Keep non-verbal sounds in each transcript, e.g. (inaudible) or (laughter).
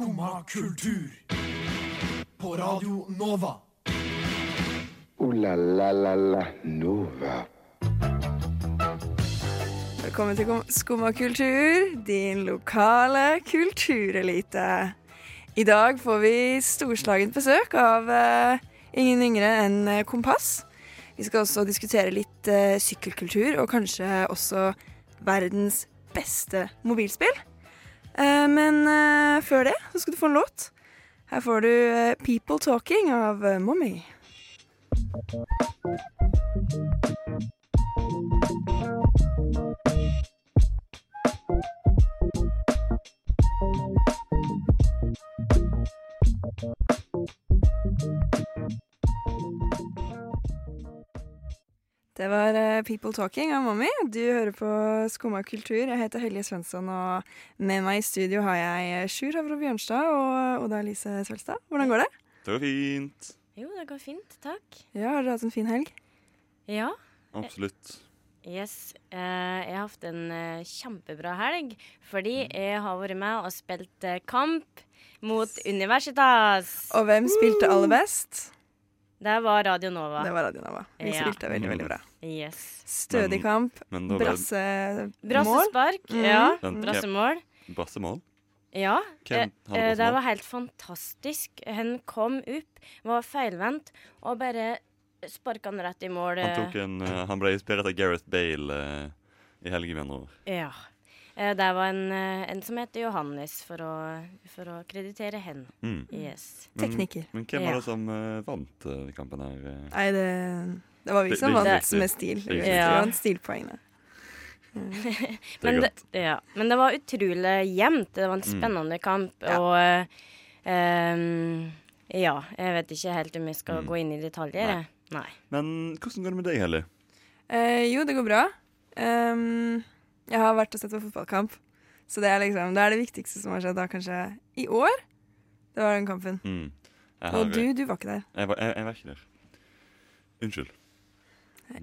Skumma kultur. På Radio Nova. O-la-la-la-la Nova. Velkommen til Skumma kultur, din lokale kulturelite. I dag får vi storslagent besøk av uh, ingen yngre enn eh, Kompass. Vi skal også diskutere litt uh, sykkelkultur, og kanskje også verdens beste mobilspill. Eh, men eh, før det så skal du få en låt. Her får du eh, 'People Talking' av Mommy. Det var eh, People Talking av Mommy. Du hører på Skumma kultur. Jeg heter Helje Svensson, og med meg i studio har jeg eh, Sjur Havro Bjørnstad og Oda Elise Svelstad. Hvordan går det? Det går fint. Jo, det går fint, takk. Ja, Har dere hatt en fin helg? Ja, Absolutt. yes. Eh, jeg har hatt en eh, kjempebra helg, fordi jeg har vært med og spilt eh, kamp mot Universitas. Og hvem spilte aller best? Det var Radio Nova. Det var Radio Nova. Vi Ja. spilte veldig, veldig bra. Yes. Stødig kamp. Men Brassemål. Brassespark. Mhm. Ja. Brassemål. brassemål. Ja. Hvem eh, det var helt fantastisk. Han kom opp, var feilvendt, og bare sparka han rett i mål. Han, tok en, eh, han ble inspirert av Gareth Bale eh, i helgen. Ja. Eh, Det var en, eh, en som heter Johannes, for å, for å kreditere hen. Mm. Yes. Tekniker. men hvem Ja. var det som vant kampen her? Nei, det, det var vi som vant det- med stil. Vi Ja. vant stilpoengene. (laughs) Det er Men det, ja. Men det var utrolig jevnt. Det var en Mm. spennende kamp. Ja. Og ehm, ja, jeg vet ikke helt om vi skal Mm. gå inn i detaljer. Nei. Nei. Men hvordan går det med deg, Helly? Eh, jo, det går bra. Um, jeg har vært og sett på fotballkamp. Så det er liksom, det er det viktigste som har skjedd da, kanskje i år. Det var den kampen. Mm. Og du, du var ikke der. jeg, var, jeg, jeg var ikke der. Unnskyld.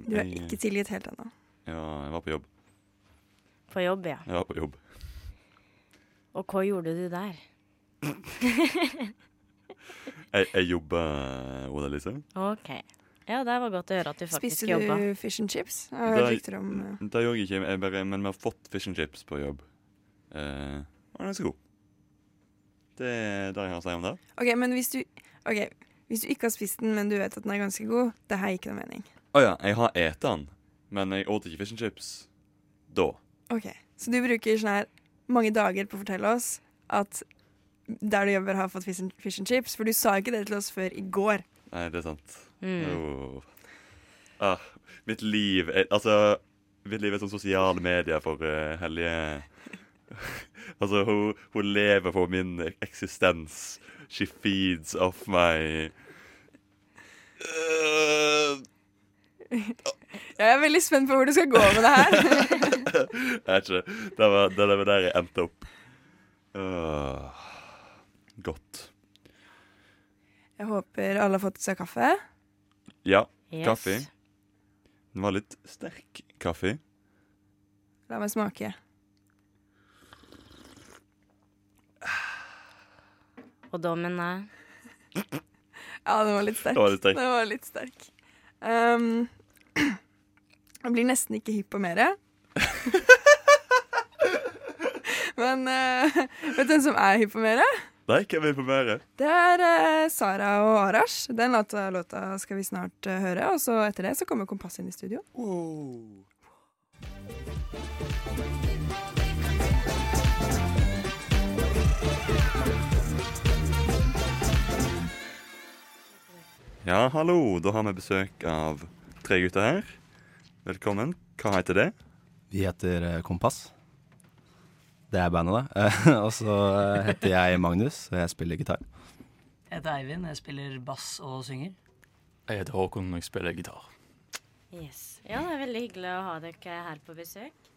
Du er ikke tilgitt helt ennå. Ja, jeg var på jobb. På jobb, ja. Jeg var på jobb. Og hva gjorde du der? (laughs) Jeg, jeg jobba, Oda Lise. OK. Ja, det var godt å høre at du faktisk Spiste jobba. du fish and chips? Om eh, Det gjorde jeg ikke, jeg bare, men vi har fått fish and chips på jobb. Eh, og den er så god. Det er det jeg har å si om det. OK, men hvis du okay, hvis du ikke har spist den, men du vet at den er ganske god, det har ikke noe mening. Å ja, jeg har spist den, men jeg åt ikke fish and chips da. Ok, Så du bruker sånn her mange dager på å fortelle oss at der du jobber, har fått fish and, fish and chips? For du sa ikke det til oss før i går. Nei, det er sant. Mm. Oh. Ah, mitt liv er Altså, mitt liv er som sosiale medier for uh, Helje. (laughs) altså, hun, hun lever for min eksistens. She feeds off my Øh, Jeg er veldig spent på hvor du skal gå med det her. (laughs) Jeg er ikke. Det var, det var der jeg endte opp. Åh, godt. Jeg håper alle har fått seg kaffe. Ja, Yes. kaffe. Den var litt sterk kaffe. La meg smake. Og da mener Ja, den var litt sterk. Den var litt sterk. Den var litt sterk. Um, jeg blir nesten ikke hypp på mere. (laughs) Men uh, vet du hvem som er hypp på mere? Nei, hvem er på mere? Det er uh, Sara og Arash. Den låta, låta skal vi snart uh, høre. Og så etter det så kommer Kompass inn i studio. Ja, hallo. Da har vi besøk av tre gutter her. Velkommen. Hva heter det? Vi heter eh, Kompass. Det er bandet, da. Eh, (laughs) Og så eh, heter jeg Magnus, og jeg spiller gitar. Jeg heter Eivind, jeg spiller bass og synger. Jeg heter Håkon og jeg spiller gitar. Yes. Ja, det er veldig hyggelig å ha dere her på besøk.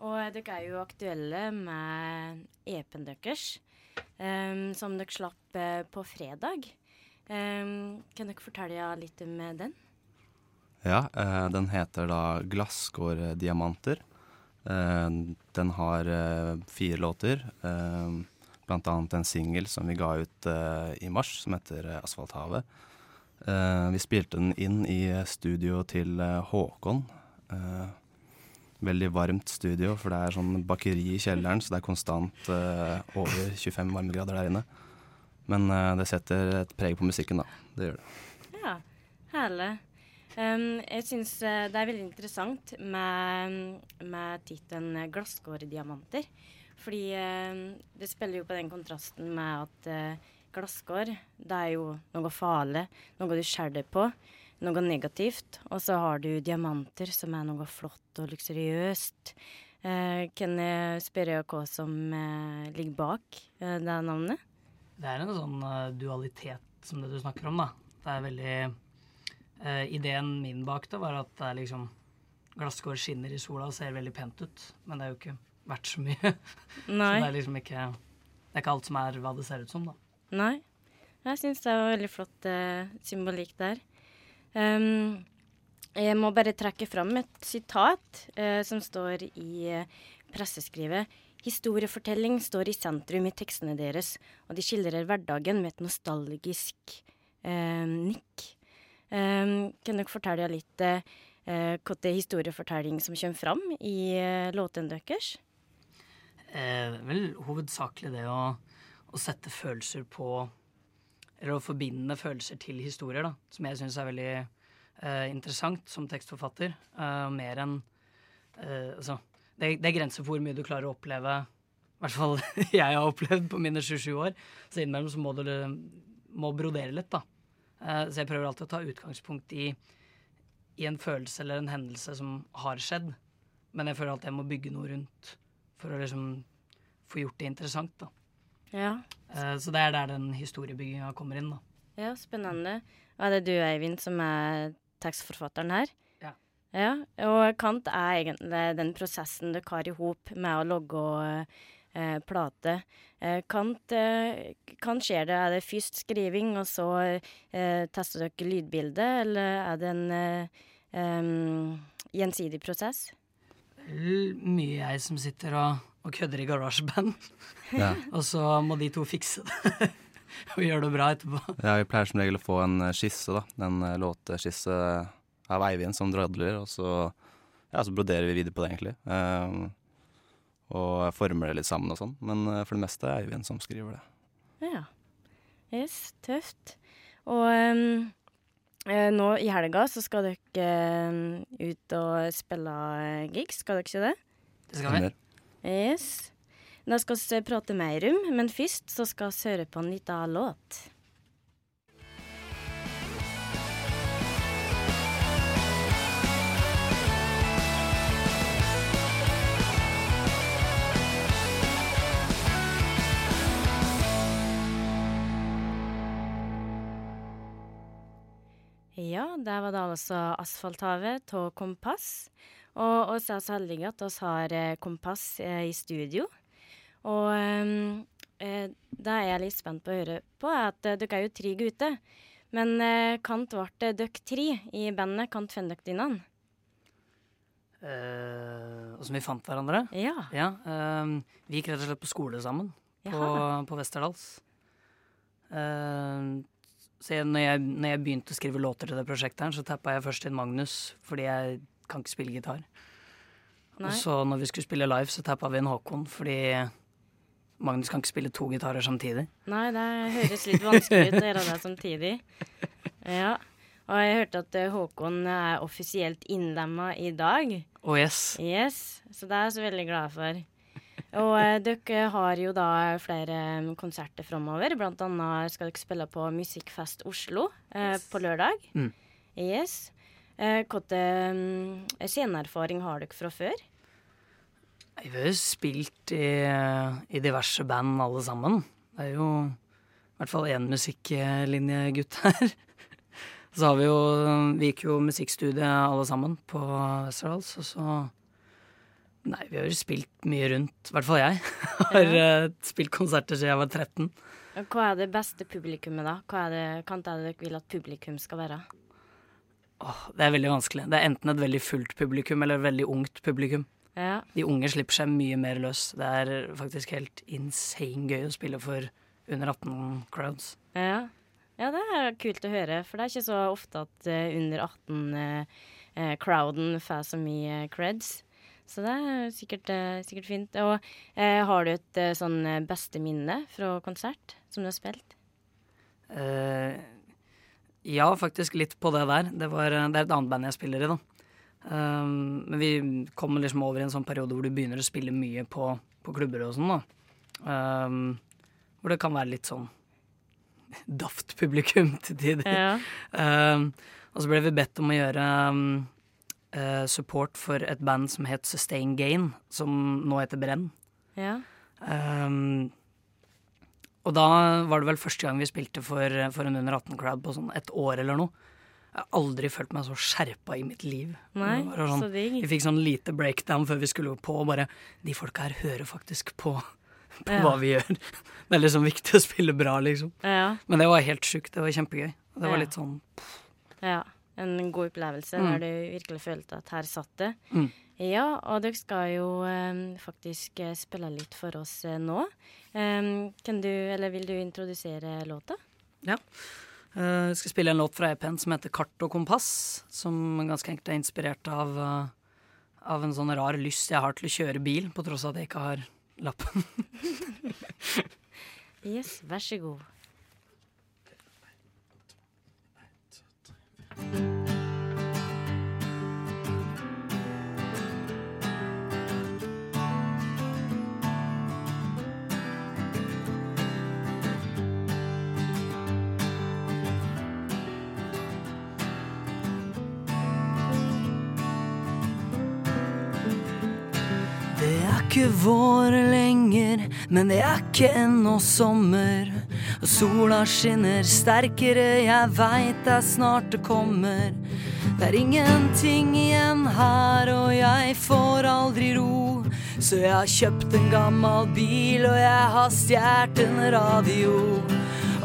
Og dere er jo aktuelle med EP-en deres, um, som dere slapp eh, på fredag. Um, kan dere fortelle litt om eh, den? Ja, eh, den heter da 'Glasskårdiamanter'. Eh, den har eh, fire låter. Eh, blant annet en singel som vi ga ut eh, i mars, som heter eh, Asfalthavet. Vi spilte den inn i studio til Håkon. Veldig varmt studio, for det er sånn bakeri i kjelleren, så det er konstant over 25 varmegrader der inne. Men det setter et preg på musikken, da. Det gjør det. Ja, herlig. Um, jeg syns eh, det er veldig interessant med, med tittelen 'Glasskårdiamanter'. Fordi um, det spiller jo på den kontrasten med at uh, glasskår, det er jo noe farlig, noe du skjærer på, noe negativt. Og så har du diamanter, som er noe flott og luksuriøst. Uh, kan jeg spørre hva som uh, ligger bak det navnet? Det er en sånn dualitet som det du snakker om, da. Det er veldig eh, Ideen min bak det var at det er liksom Glasskår skinner i sola og ser veldig pent ut, men det er jo ikke verdt så mye. (laughs) Nei. så det er liksom ikke Det er ikke alt som er hva det ser ut som, da. Nei. Jeg syns det var veldig flott uh, symbolikk der. Um, jeg må bare trekke fram et sitat uh, som står i presseskrivet. Historiefortelling står i sentrum i tekstene deres, og de skildrer hverdagen med et nostalgisk nikk. Um, kan dere fortelle litt uh, eh, er historiefortelling som kommer fram i eh, låten deres? Eh, vel hovedsakelig det å, å sette følelser på Eller å forbinde følelser til historier, da. Som jeg syns er veldig eh, interessant som tekstforfatter. Eh, mer enn eh, Altså, det, det er grenser for hvor mye du klarer å oppleve. I hvert fall (laughs) jeg har opplevd på mine 27 år. Så innimellom så må du må brodere litt, da. Eh, så jeg prøver alltid å ta utgangspunkt i, i en følelse eller en hendelse som har skjedd. Men jeg føler at jeg må bygge noe rundt for å liksom få gjort det interessant. da. Ja. Eh, Så det er der den historiebygginga kommer inn. da. Ja, spennende. Og er du, Eivind, som er tekstforfatteren her? Ja. Ja, Og Kant er egentlig den prosessen dere har i hop med å logge eh, plate. Eh, Kant, eh, kan skjer det, er det først skriving, og så eh, tester dere lydbildet, eller er det en eh, gjensidig prosess? Mye jeg som sitter og, og kødder i garasjeband. (laughs) Ja. og så må de to fikse det. (laughs) og gjøre det bra etterpå. Ja, vi pleier som regel å få en eh, skisse, da. En låteskisse av Eivind som drodler, og så, ja, så broderer vi videre på det, egentlig. Eh, og former det litt sammen og sånn. Men eh, for det meste er Øyvind som skriver det. Ja. Yes, tøft. Og um, eh, nå i helga så skal dere em, ut og spille eh, gigs, skal dere ikke det? Det skal vi. Yes. Da skal vi prate mer om, men først så skal vi høre på en liten låt. Ja, der var det altså Asfalthavet av Kompass. Og vi er så heldige at vi har eh, Kompass eh, i studio. Og ehm, eh, det er jeg litt spent på å høre på, er at eh, dere er jo tre gutter. Men eh, Kant ble det dere tre i bandet Kant fant dere dine? Eh, og som vi fant hverandre. Ja. Ja, eh, vi gikk rett og slett på skole sammen på, på Westerdals. Eh, så jeg, når, jeg, når jeg begynte å skrive låter til det prosjektet, her, så tappa jeg først inn Magnus, fordi jeg kan ikke spille gitar. Nei. Og så når vi skulle spille live, så tappa vi inn Håkon, fordi Magnus kan ikke spille to gitarer samtidig. Nei, det høres litt vanskelig ut å gjøre det samtidig. Ja. Og jeg hørte at eh, Håkon er offisielt innlemma i dag. Oh yes. Yes, så det er jeg så veldig glad for. Og eh, dere har jo da flere mm, konserter framover. Blant annet skal dere spille på Musikkfest Oslo eh, på lørdag. Mm. Yes. Eh, Hvilken mm, sceneerfaring har dere fra før? Vi har jo spilt i, i diverse band alle sammen. Det er jo i hvert fall én musikklinjegutt her. (laughs) Så har vi jo Vi gikk jo musikkstudiet alle sammen på Westerdals, og så Nei, vi har jo spilt mye rundt. I hvert fall jeg. (laughs) Har ja. spilt konserter siden jeg var 13. Hva er det beste publikummet, da? Hva er det, er det dere vil at publikum skal være? Åh, det er veldig vanskelig. Det er enten et veldig fullt publikum eller et veldig ungt publikum. Ja. De unge slipper seg mye mer løs. Det er faktisk helt insane gøy å spille for under 18-crowds. Ja. ja, det er kult å høre, for det er ikke så ofte at eh, under 18-crowden får så mye creds. Så det er sikkert, eh, sikkert fint. Og eh, har du et eh, sånn eh, beste minne fra konsert som du har spilt? Eh, ja, faktisk litt på det der. Det, var, det er et annet band jeg spiller i, da. Um, men vi kommer liksom over i en sånn periode hvor du begynner å spille mye på, på klubber og sånn, da. Um, hvor det kan være litt sånn (laughs) daft publikum til tider. Ja. Um, og så ble vi bedt om å gjøre um, eh, support for et band som het Sustain Gain, som nå heter Brenn. Ja. Um, og da var det vel første gang vi spilte for, for en under 18-crowd på sånn et år eller noe. Jeg har aldri følt meg så skjerpa i mitt liv. Nei, sånn, så digg. vi fikk sånn lite breakdown før vi skulle på, og bare De folka her hører faktisk på, på Ja. hva vi gjør. (laughs) Det er liksom viktig å spille bra, liksom. Ja. Men det var helt sjukt. Det var kjempegøy. Det var litt sånn ja. En god opplevelse Mm. der du virkelig følte at her satt det. Mm. Ja, og dere skal jo um, faktisk eh, spille litt for oss uh, nå. Um, kan du, eller vil du introdusere låta? Ja. Eh, Jeg skal spille en låt fra EP-en som heter Kart og kompass, som ganske enkelt er inspirert av, uh, av en sånn rar lyst jeg har til å kjøre bil, på tross av at jeg ikke har lappen. (laughs) Yes, vær så god. Ikke vår lenger, men det er ikke ennå sommer. Og sola skinner sterkere, jeg veit det snart det kommer. Det er ingenting igjen her, og jeg får aldri ro. Så jeg har kjøpt en gammel bil, og jeg har stjålet en radio.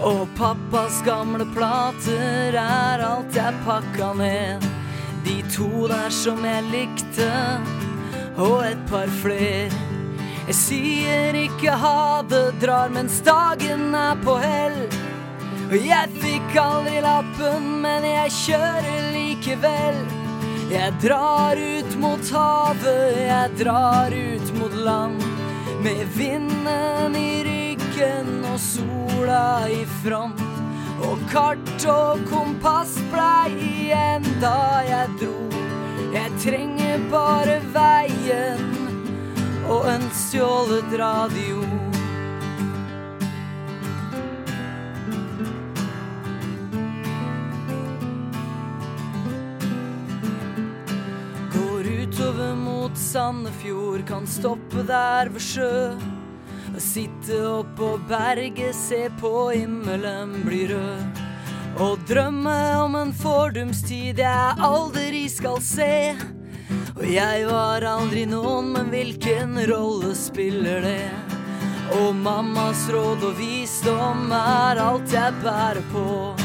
Og pappas gamle plater er alt jeg pakka ned. De to der som jeg likte og et par fler. Jeg sier ikke ha det, drar mens dagen er på hell. Og jeg fikk aldri lappen, men jeg kjører likevel. Jeg drar ut mot havet, jeg drar ut mot land. Med vinden i ryggen og sola i front. Og kart og kompass blei igjen da jeg dro. Jeg trenger bare veien og en stjålet radio. Går utover mot Sandefjord, kan stoppe der ved sjø. Sitte oppå berget, se på himmelen bli rød. Og drømme om en fordumstid jeg aldri skal se. Og jeg var aldri noen, men hvilken rolle spiller det? Og mammas råd og visdom er alt jeg bærer på.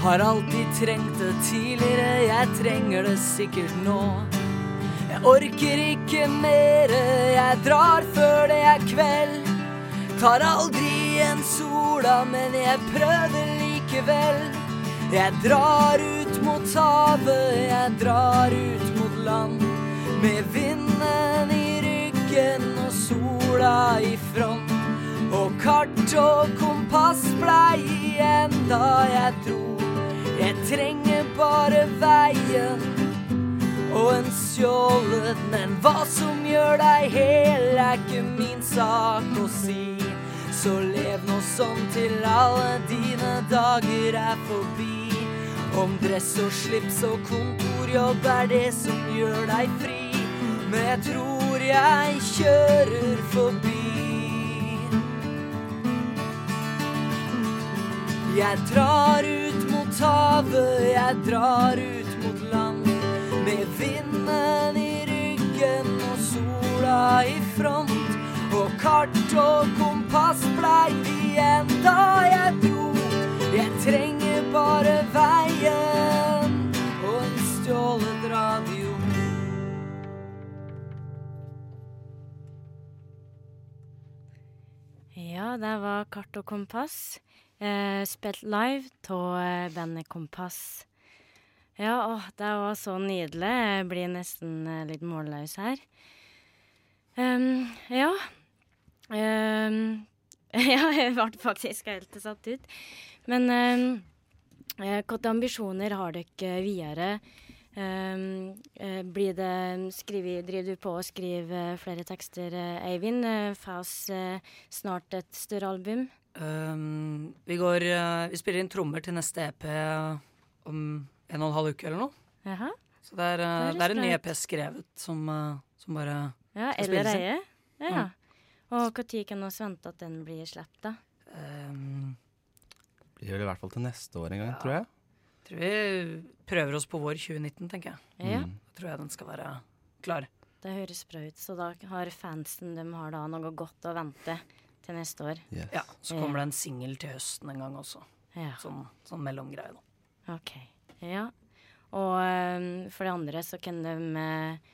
Har alltid trengt det tidligere, jeg trenger det sikkert nå. Jeg orker ikke mere, jeg drar før det er kveld. Tar aldri en sola, men jeg prøver likevel. Jeg drar ut mot havet, jeg drar ut mot land. Med vinden i ryggen og sola i front. Og kart og kompass blei igjen da jeg dro. Jeg trenger bare veien og en stjålet, men hva som gjør deg hel, er ikke min sak å si. Så lev nå sånn til alle dine dager er forbi. Om dress og slips og kontorjobb er det som gjør deg fri. Men jeg tror jeg kjører forbi. Jeg drar ut mot havet, jeg drar ut mot land. Med vinden i ryggen og sola i front. Og kart og kompass blei igjen da jeg dro. Jeg trenger bare veien og en stjålet radio. Ja, det var Kart og kompass. Eh, spilt live av bandet Kompass. Ja, åh, det var så nydelig. Jeg blir nesten eh, litt målløs her. Um, ja. Um, (laughs) ja, jeg ble faktisk helt satt ut. Men um, hvilke ambisjoner har dere videre? Um, eh, blir det skrive, Driver du på å skrive flere tekster, eh, Eivind? Eh, Får oss eh, snart et større album? Um, vi går Vi spiller inn trommer til neste EP om en og en halv uke eller noe. Jaha. Så det er, det er, det er en ny EP skrevet som, som bare Ja, skal spilles inn. Ja. Ja. Og når kan vi vente at den blir sluppet, da? Um, Blir vel i hvert fall til neste år en gang, Ja. tror jeg. Tror vi prøver oss på vår 2019, tenker jeg. Ja. Da tror jeg den skal være klar. det høres bra ut. Så da har fansen de har da noe godt å vente til neste år. Yes. Ja, Så kommer det en singel til høsten en gang også. Ja. Sånn, sånn mellomgreie, da. OK. Ja. Og um, for det andre så kan de uh,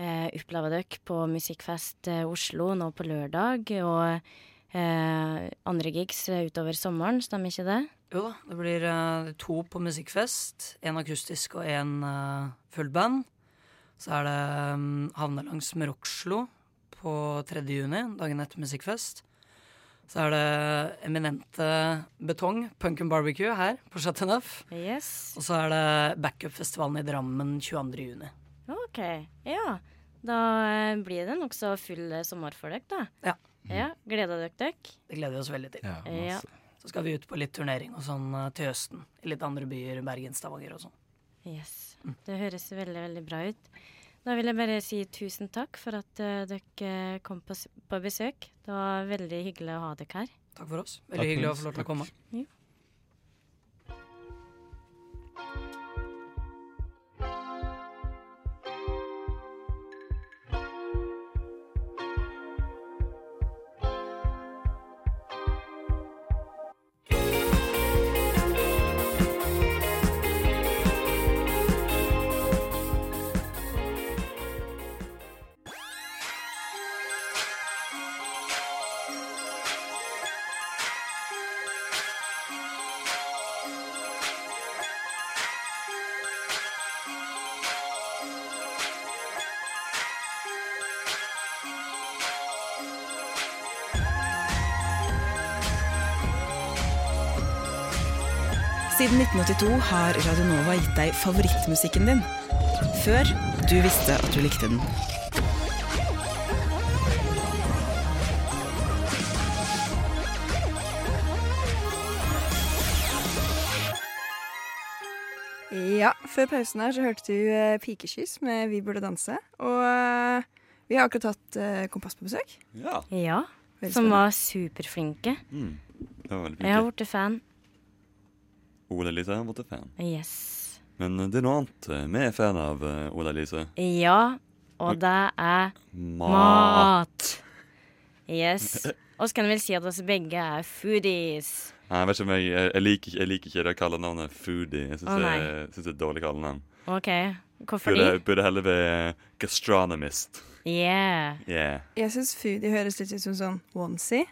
eh, oppleve dere på Musikkfest uh, Oslo nå på lørdag. Og eh, andre gigs utover sommeren, stemmer ikke det? Jo da, det blir uh, to på musikkfest. En akustisk og en uh, fullband. Så er det um, Havnelangs med Rockslo på 3. juni, dagen etter musikkfest. Så er det eminente Betong, Punk and Barbecue, her på Chateau Neuf. Yes. Og så er det Backup-festivalen i Drammen 22. juni. OK. Ja. Da eh, blir det nokså full eh, sommer for dere, da. Ja. Ja, Gleder dere dere? Det gleder vi oss veldig til. Ja, Ja. Så skal vi ut på litt turnering og sånn eh, til høsten. I litt andre byer, Bergen, Stavanger og sånn. Yes. Det høres veldig, veldig bra ut. Da vil jeg bare si tusen takk for at uh, dere kom på, på besøk. Det var veldig hyggelig å ha dere her. Takk for oss. Takk Veldig hyggelig å få lov til å komme. Siden 1982 har Radionova gitt deg favorittmusikken din. Før du visste at du likte den. Ja, før pausen her så hørte du eh, Pikekyss med Vi burde danse. Og eh, vi har akkurat hatt eh, Kompass på besøk. Ja. Ja, som var superflinke. Mm. Det var veldig Jeg har blitt fan. Ola Elise har blitt fan. Yes. Men eh, det er noe annet eh, vi er fan av, eh, Ola Elise. Ja, og det er Mat. mat. Yes. (laughs) Og så kan jeg vel si at oss begge er foodies. Nei, Jeg vet ikke om jeg, jeg, liker, jeg liker ikke det kallenavnet foodie. Jeg syns oh, er- det er et dårlig kallenavn. OK. Hvorfor Burde, de? burde heller være gastronomist. Yeah. Yeah. Jeg syns foodie høres litt ut som sånn onesie.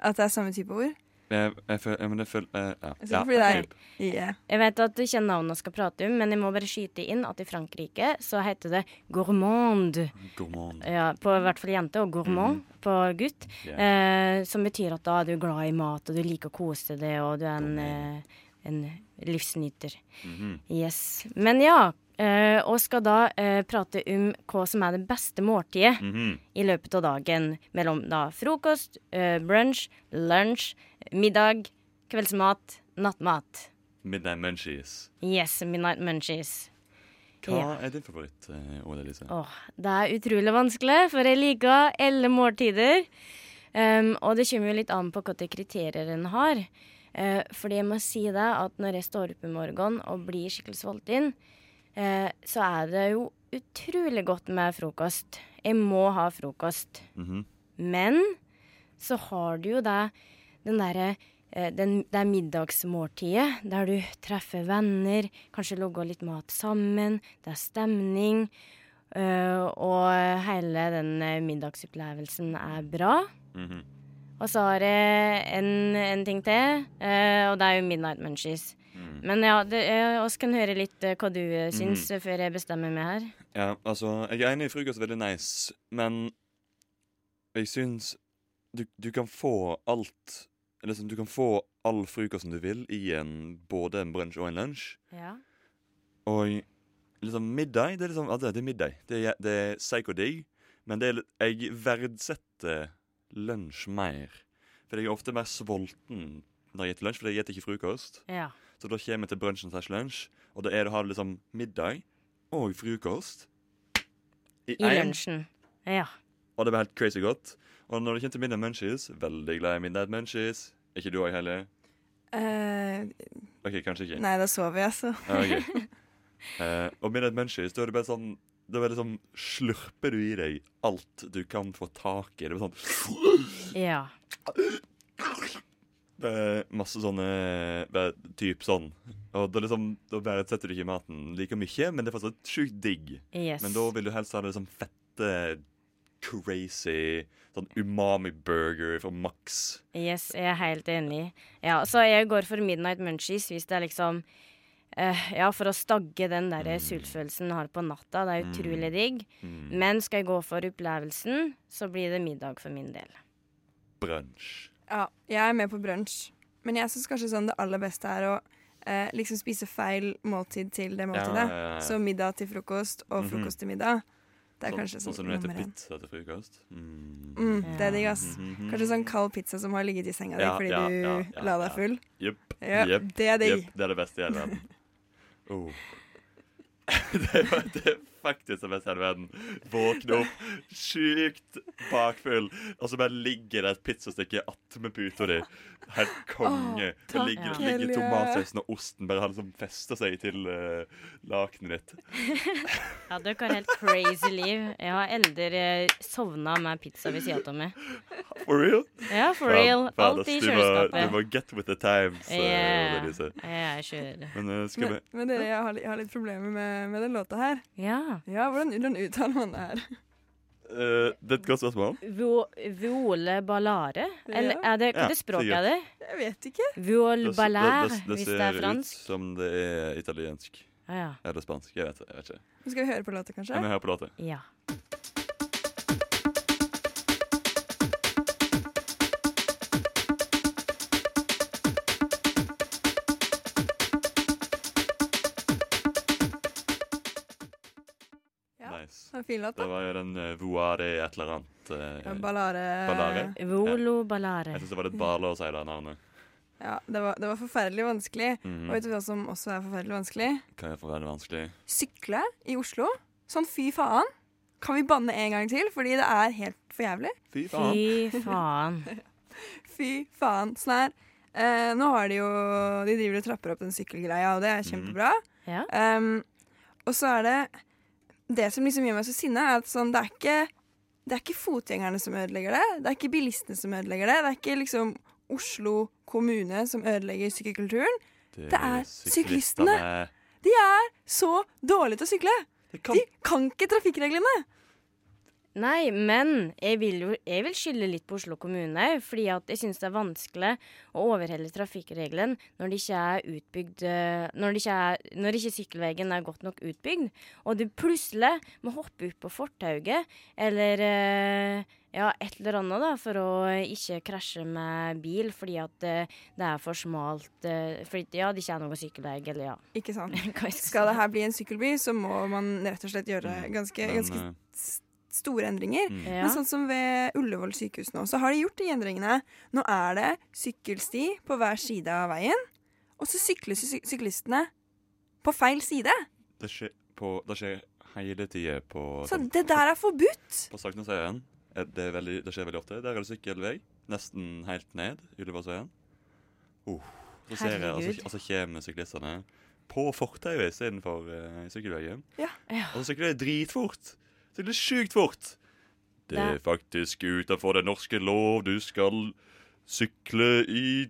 At det er samme type ord. Jeg, jeg, føler, men det føler ja. Jeg fordi er yeah. Jeg vet at du ikke navnet skal prate om, men jeg må bare skyte inn at i Frankrike så heter det gourmand. Gourmand. Ja, på i hvert fall jente, og gourmand på gutt. Yeah. Eh, som betyr at da er du glad i mat, og du liker å kose deg, og du er en, eh, en livsnyter. Mhm. Yes. Men ja, eh, og skal da eh, prate om hva som er det beste måltidet Mhm. i løpet av dagen. Mellom da frokost, eh, brunch, lunsj, middag, kveldsmat, nattmat. Midnight Munchies. Yes, midnight munchies. Hva Ja. er din favoritt, Ole Lise? Åh, det er utrolig vanskelig, for jeg liker alle måltider. Um, og det kommer jo litt an på hvilke kriterier en har. Uh, fordi jeg må si det at når jeg står opp i morgen og blir skikkelig sulten, uh, så er det jo utrolig godt med frokost. Jeg må ha frokost. Mhm. Men så har du jo det den derre eh, den, det er middagsmåltidet, der du treffer venner, kanskje lager litt mat sammen, det er stemning, øh, og hele den eh, middagsopplevelsen er bra. Mhm. Og så har jeg en, en ting til, øh, og det er jo Midnight Munchies. Men ja, eh, kan høre litt hva du eh, syns mm. før jeg bestemmer meg her. Ja, altså, jeg er enig i frokost er veldig nice, men jeg syns du, du kan få alt Liksom, du kan få all frokosten du vil i en, både en brunsj og en lunsj. Ja. Og liksom middag Det er liksom, altså, det er middag. Det er, det er psycho-digg, Men det er, jeg verdsetter lunsj mer. For jeg er ofte mer sulten når jeg spiser lunsj, for jeg spiser ikke frokost. Ja. Så da kommer jeg til brunsjen slash lunsj, og da er det å ha liksom middag og frokost I I lunsjen. Ja. Og det var helt crazy godt. Og når det kommer til midnight munchies, veldig glad i midnight munchies. Er ikke du òg, Helle? Uh, OK, kanskje ikke. nei, da sover jeg, så. Okay. ok. Eh, og midnight munchies, da er det bare sånn Da er det sånn slurper du i deg alt du kan få tak i. Det er sånn Ja. Det er masse sånne bare Typ sånn. Og da, liksom, da verdsetter du ikke maten like mye, men det er fortsatt sjukt digg. Yes. Men da vil du helst ha det sånn fette, crazy sånn umami-burger fra Max. Yes, jeg er helt enig. Ja, så jeg går for midnight munchies hvis det er liksom uh, Ja, for å stagge den der sultfølelsen jeg har på natta. Det er utrolig digg. Mm. Men skal jeg gå for opplevelsen, så blir det middag for min del. Brunsj. Ja, jeg er med på brunsj. Men jeg syns kanskje sånn det aller beste er å eh, liksom spise feil måltid til det måltidet. ja, ja. Så middag til frokost og Mhm. frokost til middag. Det er Sånn- kanskje sånn sånn som du heter nummer én. pizza til frokost. Mm. Mm, det er digg, ass. Kanskje sånn kald pizza som har ligget i senga di Ja, fordi ja, du ja, ja, la deg ja. full. Jepp. Ja, jepp, det er digg. Yep. Det er det beste i hele verden. (laughs) Oh. (laughs) det, var, det faktisk som beste i hele verden. Våkne opp sjukt bakfull, og så bare ligger det et pizzastykke attmed puta di. Helt konge. Oh, det takk, ligger, ja. ligger tomatsausen og osten bare har liksom festa seg til uh, lakenet ditt. (laughs) Ja, dere har helt crazy liv. Jeg har aldri eh, sovna med pizza ved sida av meg. For real? Ja, for real. Faen, Alt i kjøleskapet. Du må get with the times. Yeah. Uh, jeg er kjør. Men uh, skal vi Men, men dere, jeg har, jeg har litt problemer med, med den låta her. Ja. Ja, Hvordan, hvordan uttaler man det her? Uh, Det er et godt spørsmål. Vo- Viole ballare? Eller er det, hva er det språket er det? Jeg vet ikke. Viol ballare, hvis det, er fransk. det er ser ut som det er italiensk. Ah, ja. Eller spansk. Jeg vet, jeg vet ikke. Skal vi høre på låta, kanskje? Ja, vi hører på låta? ja. En fin låt, Det var jo den uh, Voare et eller annet. Uh, Ja, ballare. Ballare? Volo ballare. Jeg syns det var litt barlig å si det navnet. Ja, det var, det var forferdelig vanskelig. Mhm. Og vet du hva som også er forferdelig vanskelig? Kan er forferdelig vanskelig? Sykle i Oslo. Sånn fy faen. Kan vi banne en gang til? Fordi det er helt for jævlig. Fy faen. Fy faen. (laughs) Fy faen. Sånn her. Eh, nå har de jo De driver og trapper opp den sykkelgreia, og det er kjempebra. Ja. Um, og så er det Det som liksom gjør meg så sinna, er at sånn, det er ikke Det er ikke fotgjengerne som ødelegger det. Det er ikke bilistene som ødelegger det. Det er ikke liksom Oslo kommune som ødelegger sykkelkulturen. Det er syklistene. De er så dårlige til å sykle! Kan De kan ikke trafikkreglene! Nei, men jeg vil jo jeg vil skylde litt på Oslo kommune. Fordi at jeg syns det er vanskelig å overholde trafikkreglene når det ikke er utbygd eh, Når, det ikke er, når ikke sykkelveien er godt nok utbygd, og du plutselig må hoppe ut på fortauet eller eh, ja, et eller annet da, for å ikke krasje med bil fordi at eh, det er for smalt eh, Fordi ja, det ikke er noe sykkelvei, eller ja. Ikke sant? (laughs) Skal det her bli en sykkelby, så må man rett og slett gjøre ganske, ganske eh, s- store endringer. mm. Men sånn som ved Ullevål sykehus nå, så har de gjort de endringene. Nå er det sykkelsti på hver side av veien, og så sykler sy syklistene på feil side. Det skjer, på, det skjer hele tida på Så det der er forbudt! (laughs) På Sankthansøyen. er Det, veldig- det skjer veldig ofte. Der er det sykkelvei. Nesten helt ned Ullevålsøyen. Uh, så ser jeg, altså, altså kommer syklistene på fortauet istedenfor uh, sykkelveien. Ja. Ja. Og så sykler de dritfort. Sykler sjukt fort. Det er faktisk utenfor den norske lov. Du skal sykle i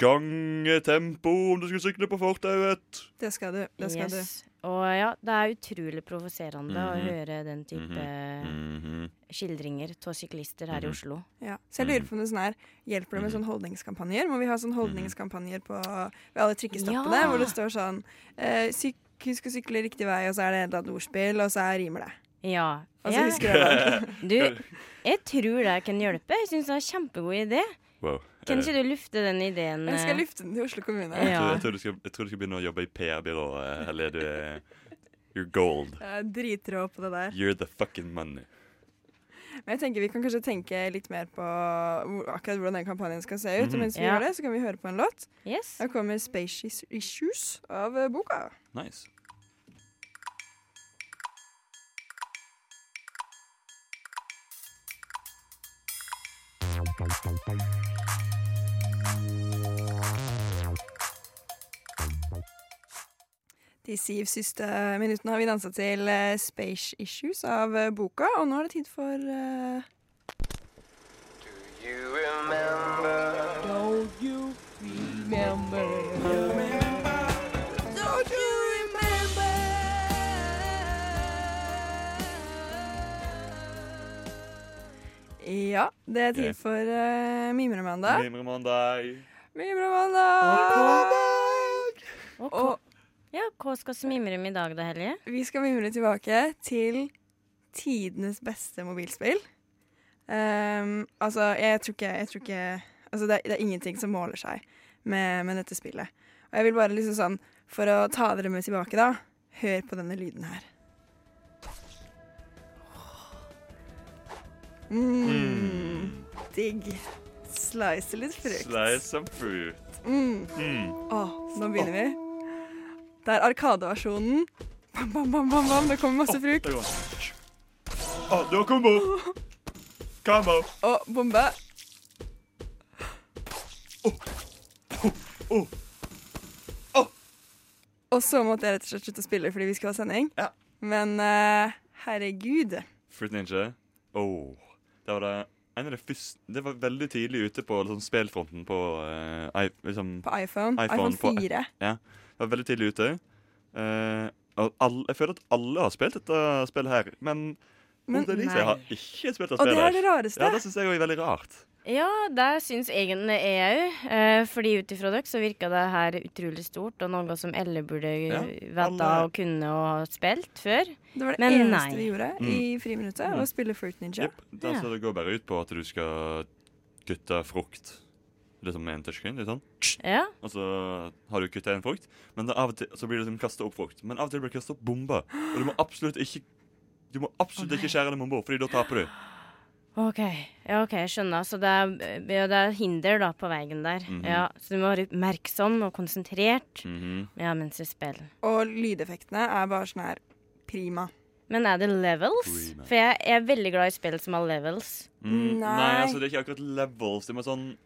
gangetempo om du skal sykle på fortauet. Det skal du. Det skal Yes. Og ja, det er utrolig provoserende å Mhm. høre den type Mhm. skildringer av syklister her i Mhm. Oslo. Ja. Så jeg lurer på om det er sånn her, hjelper det med sånne holdningskampanjer? Må vi ha sånne holdningskampanjer på ved alle trikkestoppene Ja. hvor det står sånn eh, syk, Husk å sykle riktig vei, og så er det et eller annet ordspill, og så er rimer det. Ja. Altså, jeg, husker jeg. (laughs) Du, jeg tror det kan hjelpe. Jeg syns det er en kjempegod idé. Wow. Kan Eh, ikke du lufte den ideen? Jeg skal eh? lufte den til Oslo kommune. Jeg, tror, jeg, tror du skal, jeg tror du skal begynne å jobbe i PR-byrå, Eller er Du er You're gold. Jeg er dritrå på det der. You're the fucking money. Men jeg tenker vi kan kanskje tenke litt mer på akkurat hvordan den kampanjen skal se ut. Mhm. Og mens vi Ja. gjør det, så kan vi høre på en låt. Yes. Her kommer Space Issues av eh, boka. Nice. De syv siste minuttene har vi dansa til eh, Space Issues av eh, boka, og nå er det tid for eh, Ja, det er tid for uh, Mimremandag. Mimremandag. Mimremandag! Og, Og ja, hva skal vi mimre om i dag da, Helje? vi skal mimre tilbake til tidenes beste mobilspill. Ehm, altså, jeg tror ikke, jeg tror ikke Altså, det er, det er ingenting som måler seg med, med dette spillet. Og jeg vil bare liksom sånn, for å ta dere med tilbake, da, hør på denne lyden her. Mm, digg. Slice litt frukt. Slice some fruit. Mm. Mm. Åh, nå begynner vi. Det er Arkadeversjonen. Bam, bam, bam, bam, bam. Det kommer masse frukt. Det oh, Å, du har kombo! Combo! Og bombe. Oh. Og så måtte jeg rett og slett slutte å spille fordi vi skulle ha sending. Ja. Men uh, herregud. Fruit Ninja. Oh. Det var det en av de første Det var veldig tidlig ute på liksom, spillfronten på uh, i, liksom, På iPhone. iPhone iPhone, på- ja, Det var veldig tidlig ute. Uh, og alle, jeg føler at alle har spilt dette spillet her, men, Men- Mona Lisa har ikke spilt dette spillet. Og det er det rareste. Ja, det syns jeg er veldig rart. Ja, det syns egentlig jeg òg. Eh, fordi ut ifra dere så virka det her utrolig stort, og noe som alle burde Ja, vite alle- og kunne og ha spilt før. Det var det Men eneste nei. vi gjorde Mm. i friminuttet. Mm. Å spille Fruit Ninja. Yep. Det, altså, Ja. det går bare ut på at du skal kutte frukt. Liksom med en touchscreen. Litt sånn. Ja. Og så har du kutta en frukt, men da av og til så blir det liksom kasta opp frukt. Men av og til blir det kasta opp bomber. Og du må absolutt ikke Du må absolutt ikke skjære den bomba, Fordi da taper du. OK, ja, ok, jeg skjønner. Så det er, ja, det er hinder da på veien der. Mhm. Ja, Så du må være oppmerksom og konsentrert Mhm. ja, mens du spiller. Og lydeffektene er bare sånn her prima. Men er det levels? Prima. For jeg, jeg er veldig glad i spill som har levels. Mm, nei. Nei. altså det er ikke akkurat levels. Det er sånn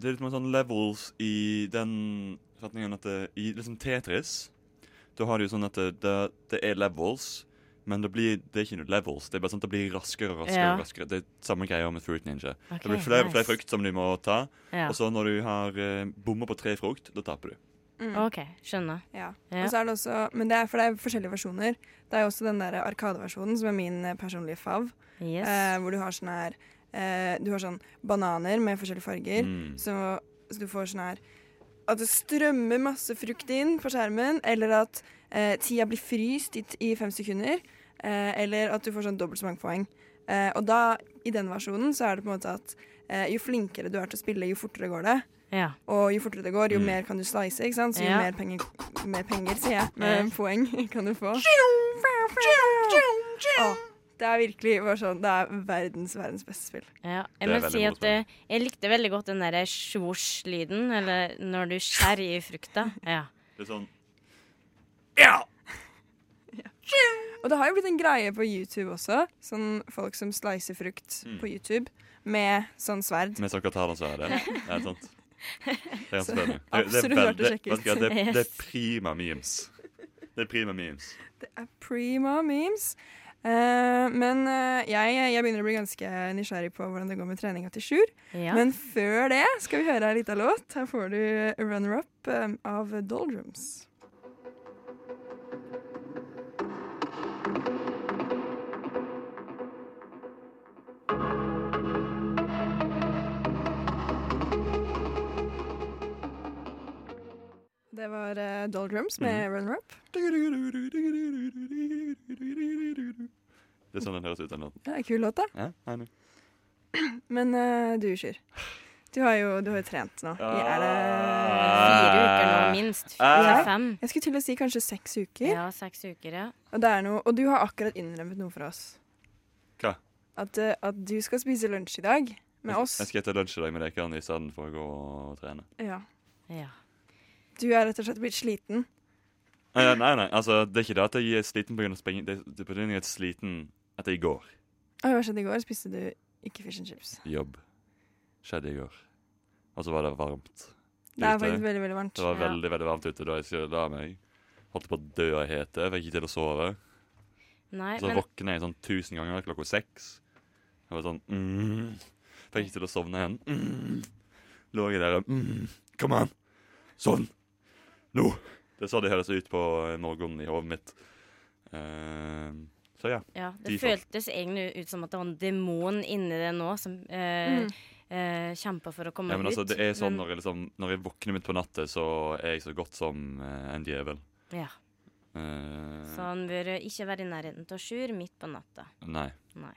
Det er litt mer sånn levels i den retningen at det, I liksom Tetris Da har du jo sånn at det, det, det er levels, men det, blir, det er ikke noe levels. Det er bare sånn at det blir raskere og raskere. Ja. og raskere. Det er samme greia med Fruit Ninja. Okay, det blir flere og nice. flere frukt som du må ta, Ja. og så når du har eh, bomma på tre frukt, da taper du. Mm. OK, skjønner. Ja. Ja. Og så er det også, men det er, for det er forskjellige versjoner. Det er jo også den der Arkadeversjonen, som er min eh, personlige fav. Yes. Eh, hvor du har sånn her eh, Du har sånn bananer med forskjellige farger. Mm. Så, så du får sånn her At det strømmer masse frukt inn på skjermen, eller at eh, tida blir fryst i, i fem sekunder. Eh, eller at du får sånn dobbelt så mange poeng. Eh, og da, i den versjonen, så er det på en måte at eh, jo flinkere du er til å spille, jo fortere går det. ja. Og jo fortere det går, jo Mm. mer kan du slice, ikke sant? Så jo Ja. mer penger, mer penger, sier jeg, med Ja. poeng (laughs) kan du få. Åh, det er virkelig bare sånn, det er verdens, verdens beste spill. Ja, jeg må si at eh, jeg likte veldig godt den derre svosj-lyden, eller når du skjærer i frukta. Ja. Det er sånn Og det har jo blitt en greie på YouTube også, sånn folk som slicer frukt Mm. på YouTube med sånn sverd. Med sånn katalasverd. Ja, (laughs) det er sant. Det er ganske spennende. Det, det, absolutt er verdt å sjekke vet du det, det er prima memes. Det er prima memes. Det er prima memes. Uh, men uh, jeg, jeg begynner å bli ganske nysgjerrig på hvordan det går med treninga til Sjur. ja. Men før det skal vi høre ei lita låt. Her får du 'Runner Up' eh, av Doldrums. Det var uh, Doldrums med Runner Up. Det er sånn den høres ut. den låten. En kul låt, da. Ja. (clears throat) Men uh, du, Sjur. Du har jo du har trent nå. I, er det Fire uker nå, minst. Fire, Ja. fem. Jeg skulle til å si kanskje seks uker. Ja, seks uker, ja. Og, det er noe, og du har akkurat innrømmet noe for oss. Hva? At, eh, at du skal spise lunsj i dag med oss. Jeg skal spise lunsj i dag med dere i stedet for å gå og trene. Ja. Ja. Du er rett og slett blitt sliten. Nei, nei, nei, altså, det er ikke det at jeg er sliten pga. spenging. Det det er på grunn av at jeg er sliten etter i går. Oi, hva skjedde i går? Spiste du ikke fish and chips? Jobb. Skjedde i går. Og så var det varmt. Det er faktisk veldig, veldig varmt. Det var Ja. veldig veldig varmt ute da jeg skulle la meg. Holdt på å dø av hete. Fikk ikke til å sove. Nei, så men våkna jeg sånn tusen ganger klokka seks. Jeg var sånn mm. Fikk ikke til å sovne igjen. Mm. Lå jeg der og mm. Kom an! Sovn! Nå! Det er sånn det høres ut på noen i hodet mitt. Uh, så ja. Ja, det de føltes egentlig ut som at det var en demon inni det nå som uh, Mm. Uh, kjempa for å komme ja men altså, ut. det er sånn men- når jeg, liksom, når jeg våkner midt på natta, så er jeg så godt som eh, en djevel. Ja. Eh, Så han bør ikke være i nærheten av Sjur midt på natta. Nei. Nei.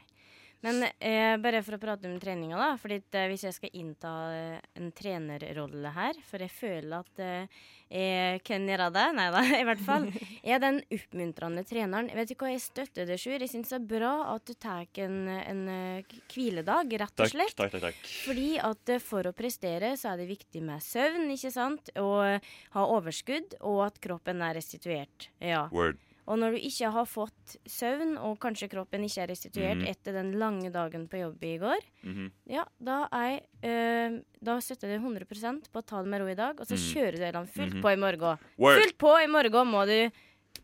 Men eh, bare for å prate om treninga, da. Fordi at, eh, hvis jeg skal innta eh, en trenerrolle her, for jeg føler at eh, jeg kan gjøre det Nei da, (laughs) i hvert fall. Jeg er den oppmuntrende treneren. Vet du hva, jeg støtter det, Sjur. Jeg syns det er bra at du tar en, en eh, hviledag, rett og slett. takk, takk. takk. takk. Fordi at eh, for å prestere så er det viktig med søvn, ikke sant? Og eh, ha overskudd, og at kroppen er restituert. Ja. Word. Og når du ikke har fått søvn, og kanskje kroppen ikke er restituert Mhm. etter den lange dagen på jobb i går, Mhm. ja, da er eh, Da støtter jeg 100% på å ta det med ro i dag, og så Mhm. kjører du den fullt Mhm. på i morgen. Work. Fullt på i morgen må du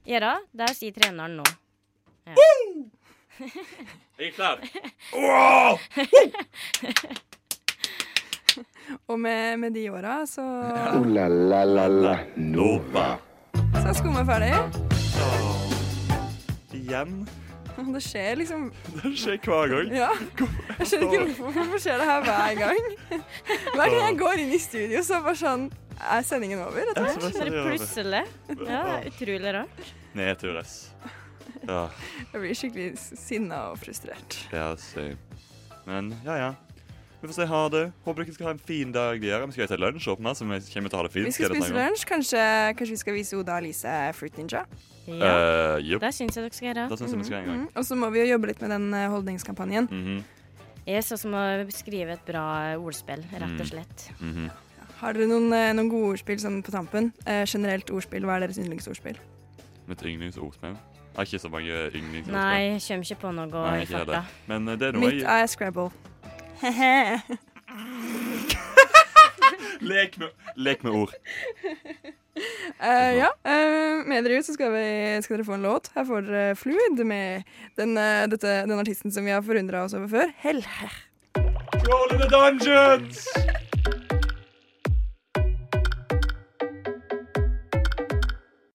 gjøre. Der sier treneren nå. Ja. Jeg (laughs) er klar. (laughs) Og med, med de åra så, (laughs) Ooh la la la la Nova. så er skumma ferdig. Igjen. (laughs) Det skjer liksom Det skjer hver gang. Ja. Jeg skjønner ikke hvorfor, hvorfor skjer det her hver gang. (laughs) Hver gang jeg går inn i studio, så bare sånn Er sendingen over? rett og slett? Bare det plutselig. Ja, er utrolig rart. Nedtur, ass. Ja, Jeg blir skikkelig sinna og frustrert. ja, same. Men ja, ja. Vi får si ha det. Håper dere skal ha en fin dag videre. Vi skal til lunsj åpne, så vi kommer til å ha det fint. Vi skal spise lunsj. Kanskje, kanskje vi skal vise Oda og Alice Fruit Ninja? Ja. Uh, yep. Det syns jeg dere skal gjøre. Det synes jeg vi skal gjøre gang. Mhm. Og så må vi jo jobbe litt med den holdningskampanjen. holdningskampanjen. -hmm. Yes, og så må vi skrive et bra ordspill, rett og Mm. slett. mhm. Har dere noen, eh, noen gode ordspill sånn på tampen? Eh, generelt ordspill. Hva er deres yndlingsordspill? Mitt yndlingsordspill. Jeg har ikke så mange yndlingsordspill. Nei, jeg kommer ikke på noe Nei, i farta. Men eh, det er noe Mitt er Scrabble. (laughs) Lek, med, lek med ord. Uh, ja, Uh, med dere ut så skal, vi, skal dere få en låt. Her får dere Fluid med den, uh, dette, den artisten som vi har forundra oss over før. Hell. Troll in the dungeons!